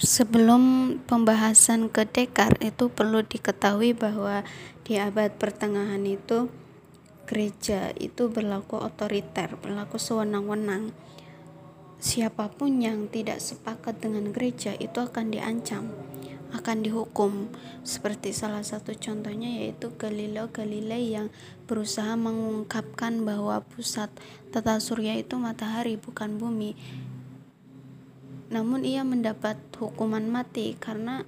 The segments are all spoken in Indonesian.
sebelum pembahasan ke Descartes itu perlu diketahui bahwa di abad pertengahan itu gereja itu berlaku otoriter, berlaku sewenang-wenang. Siapa pun yang tidak sepakat dengan gereja itu akan diancam, akan dihukum. Seperti salah satu contohnya yaitu Galileo Galilei yang berusaha mengungkapkan bahwa pusat tata surya itu matahari bukan bumi namun ia mendapat hukuman mati karena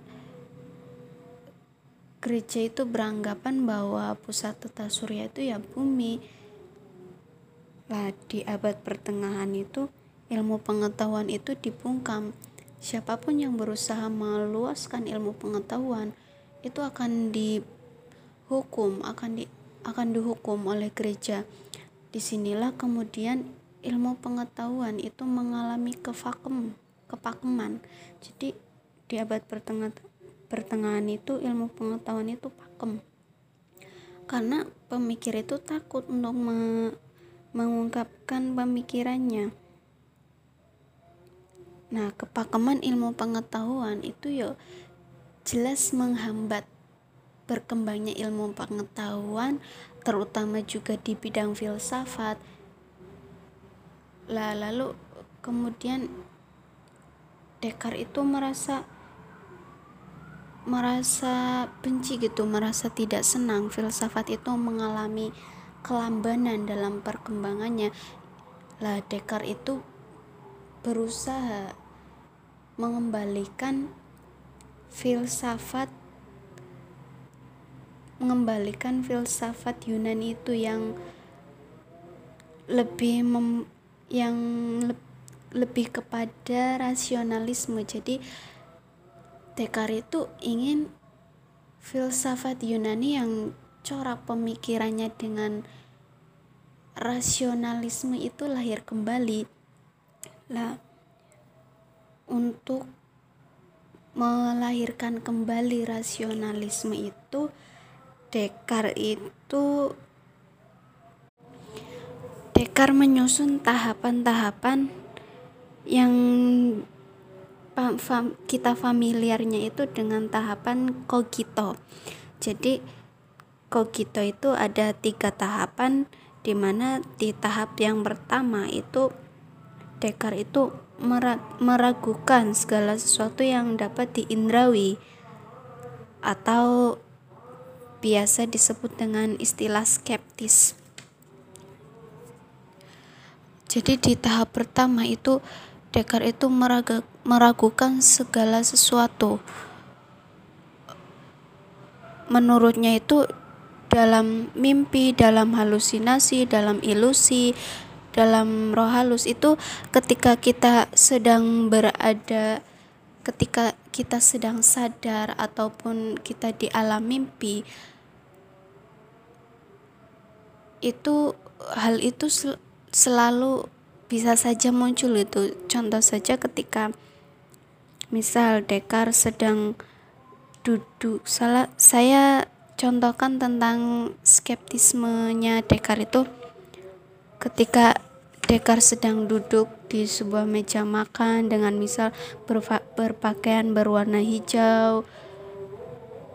gereja itu beranggapan bahwa pusat tata surya itu ya bumi. Lah di abad pertengahan itu ilmu pengetahuan itu dibungkam. Siapa pun yang berusaha meluaskan ilmu pengetahuan itu akan dihukum, akan di akan dihukum oleh gereja. Di sinilah kemudian ilmu pengetahuan itu mengalami kevakum kepakeman. Jadi di abad pertengahan pertengahan itu ilmu pengetahuan itu pakem. Karena pemikir itu takut untuk me mengungkapkan pemikirannya. Nah kepakeman ilmu pengetahuan itu ya jelas menghambat berkembangnya ilmu pengetahuan terutama juga di bidang filsafat. Lah lalu kemudian Descartes itu merasa merasa benci gitu, merasa tidak senang. Filsafat itu mengalami kelambanan dalam perkembangannya. Lah Descartes itu berusaha mengembalikan filsafat mengembalikan filsafat Yunani itu yang lebih mem, yang lebih lebih kepada rasionalisme. Jadi Descartes itu ingin filsafat Yunani yang corak pemikirannya dengan rasionalisme itu lahir kembali. Lah untuk melahirkan kembali rasionalisme itu Descartes itu Descartes menyusun tahapan-tahapan yang kita familiarnya itu dengan tahapan kogito. Jadi kogito itu ada tiga tahapan di mana di tahap yang pertama itu Descartes itu meragukan segala sesuatu yang dapat diindrawi atau biasa disebut dengan istilah skeptis. Jadi di tahap pertama itu Descartes itu meragukan segala sesuatu. Menurutnya itu dalam mimpi, dalam halusinasi, dalam ilusi, dalam roh halus itu ketika kita sedang berada ketika kita sedang sadar ataupun kita di alam mimpi itu hal itu selalu bisa saja muncul itu. Contoh saja ketika misal Dekar sedang duduk. Salah saya contohkan tentang skeptismenya Dekar itu. Ketika Dekar sedang duduk di sebuah meja makan dengan misal berpakaian berwarna hijau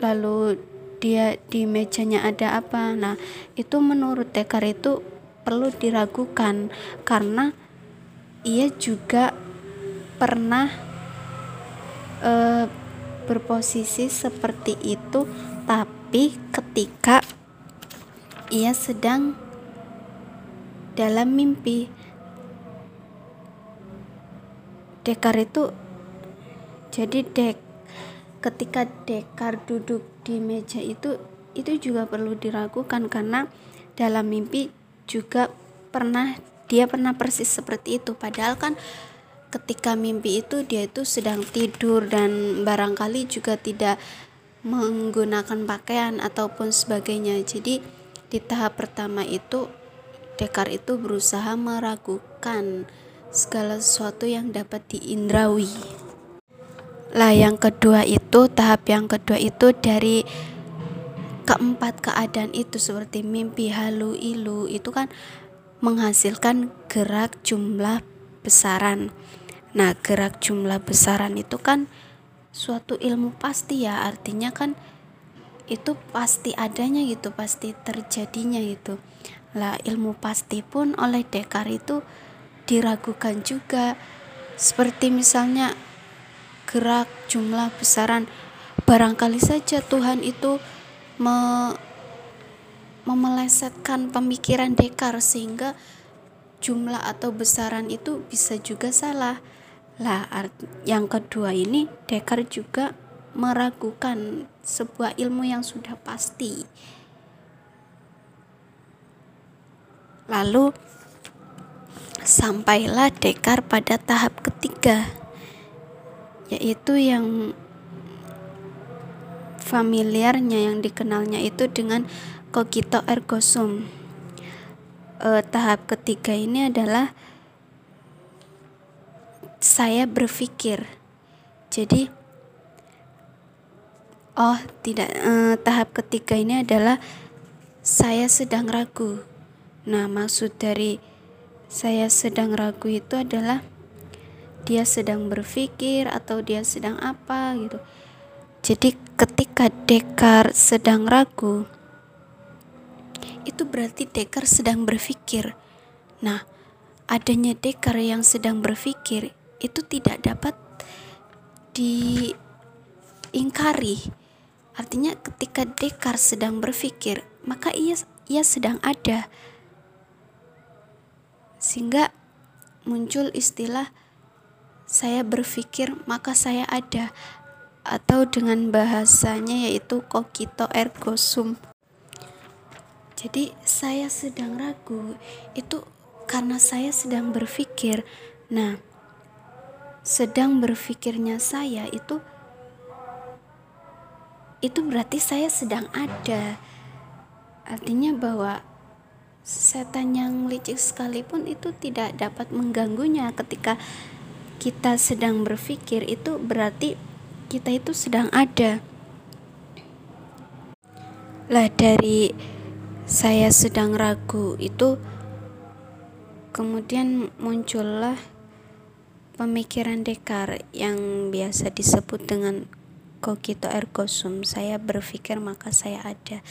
lalu dia di mejanya ada apa. Nah itu menurut Dekar itu perlu diragukan karena ia juga pernah e, berposisi seperti itu tapi ketika ia sedang dalam mimpi. Dekar itu jadi dek ketika Dekar duduk di meja itu itu juga perlu diragukan karena dalam mimpi juga pernah dia pernah persis seperti itu. Padahal kan ketika mimpi itu dia itu sedang tidur dan barangkali juga tidak menggunakan pakaian ataupun sebagainya. Jadi di tahap pertama itu Descartes itu berusaha meragukan segala sesuatu yang dapat diindrawi. Lah yang kedua itu tahap yang kedua itu dari keempat keadaan itu seperti mimpi halu ilu itu kan menghasilkan gerak jumlah besaran. Nah, gerak jumlah besaran itu kan suatu ilmu pasti ya. Artinya kan itu pasti adanya gitu pasti terjadinya gitu. Lah ilmu pasti pun oleh Descartes itu diragukan juga. Seperti misalnya gerak jumlah besaran. Barangkali saja Tuhan itu me memelesetkan pemikiran Descartes sehingga jumlah atau besaran itu bisa juga salah. Lah yang kedua ini Descartes juga meragukan sebuah ilmu yang sudah pasti. Lalu sampailah Descartes pada tahap ketiga yaitu yang familiarnya yang dikenalnya itu dengan cogito ergo sum. E, tahap ketiga ini adalah saya berpikir. Jadi oh tidak e, tahap ketiga ini adalah saya sedang ragu. Nah maksud dari saya sedang ragu itu adalah dia sedang berpikir atau dia sedang apa gitu. Jadi ketika Dekar sedang ragu berarti Dekar sedang berpikir. Nah, adanya Dekar yang sedang berpikir itu tidak dapat diingkari. Artinya ketika Dekar sedang berpikir, maka ia ia sedang ada sehingga muncul istilah saya berpikir maka saya ada atau dengan bahasanya yaitu cogito ergo sum jadi saya sedang ragu. Itu karena saya sedang berpikir. Nah sedang berpikirnya saya itu itu berarti saya sedang ada. Artinya bahwa setan yang licik sekalipun itu tidak dapat mengganggunya. Ketika kita sedang berpikir itu berarti kita itu sedang ada. Lah dari saya sedang ragu itu kemudian muncullah pemikiran Dekar yang biasa disebut dengan cogito ergo sum. Saya berpikir maka saya ada.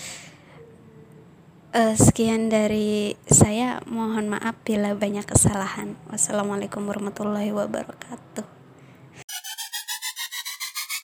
Uh, sekian dari saya. Mohon maaf bila banyak kesalahan. Wassalamualaikum warahmatullahi wabarakatuh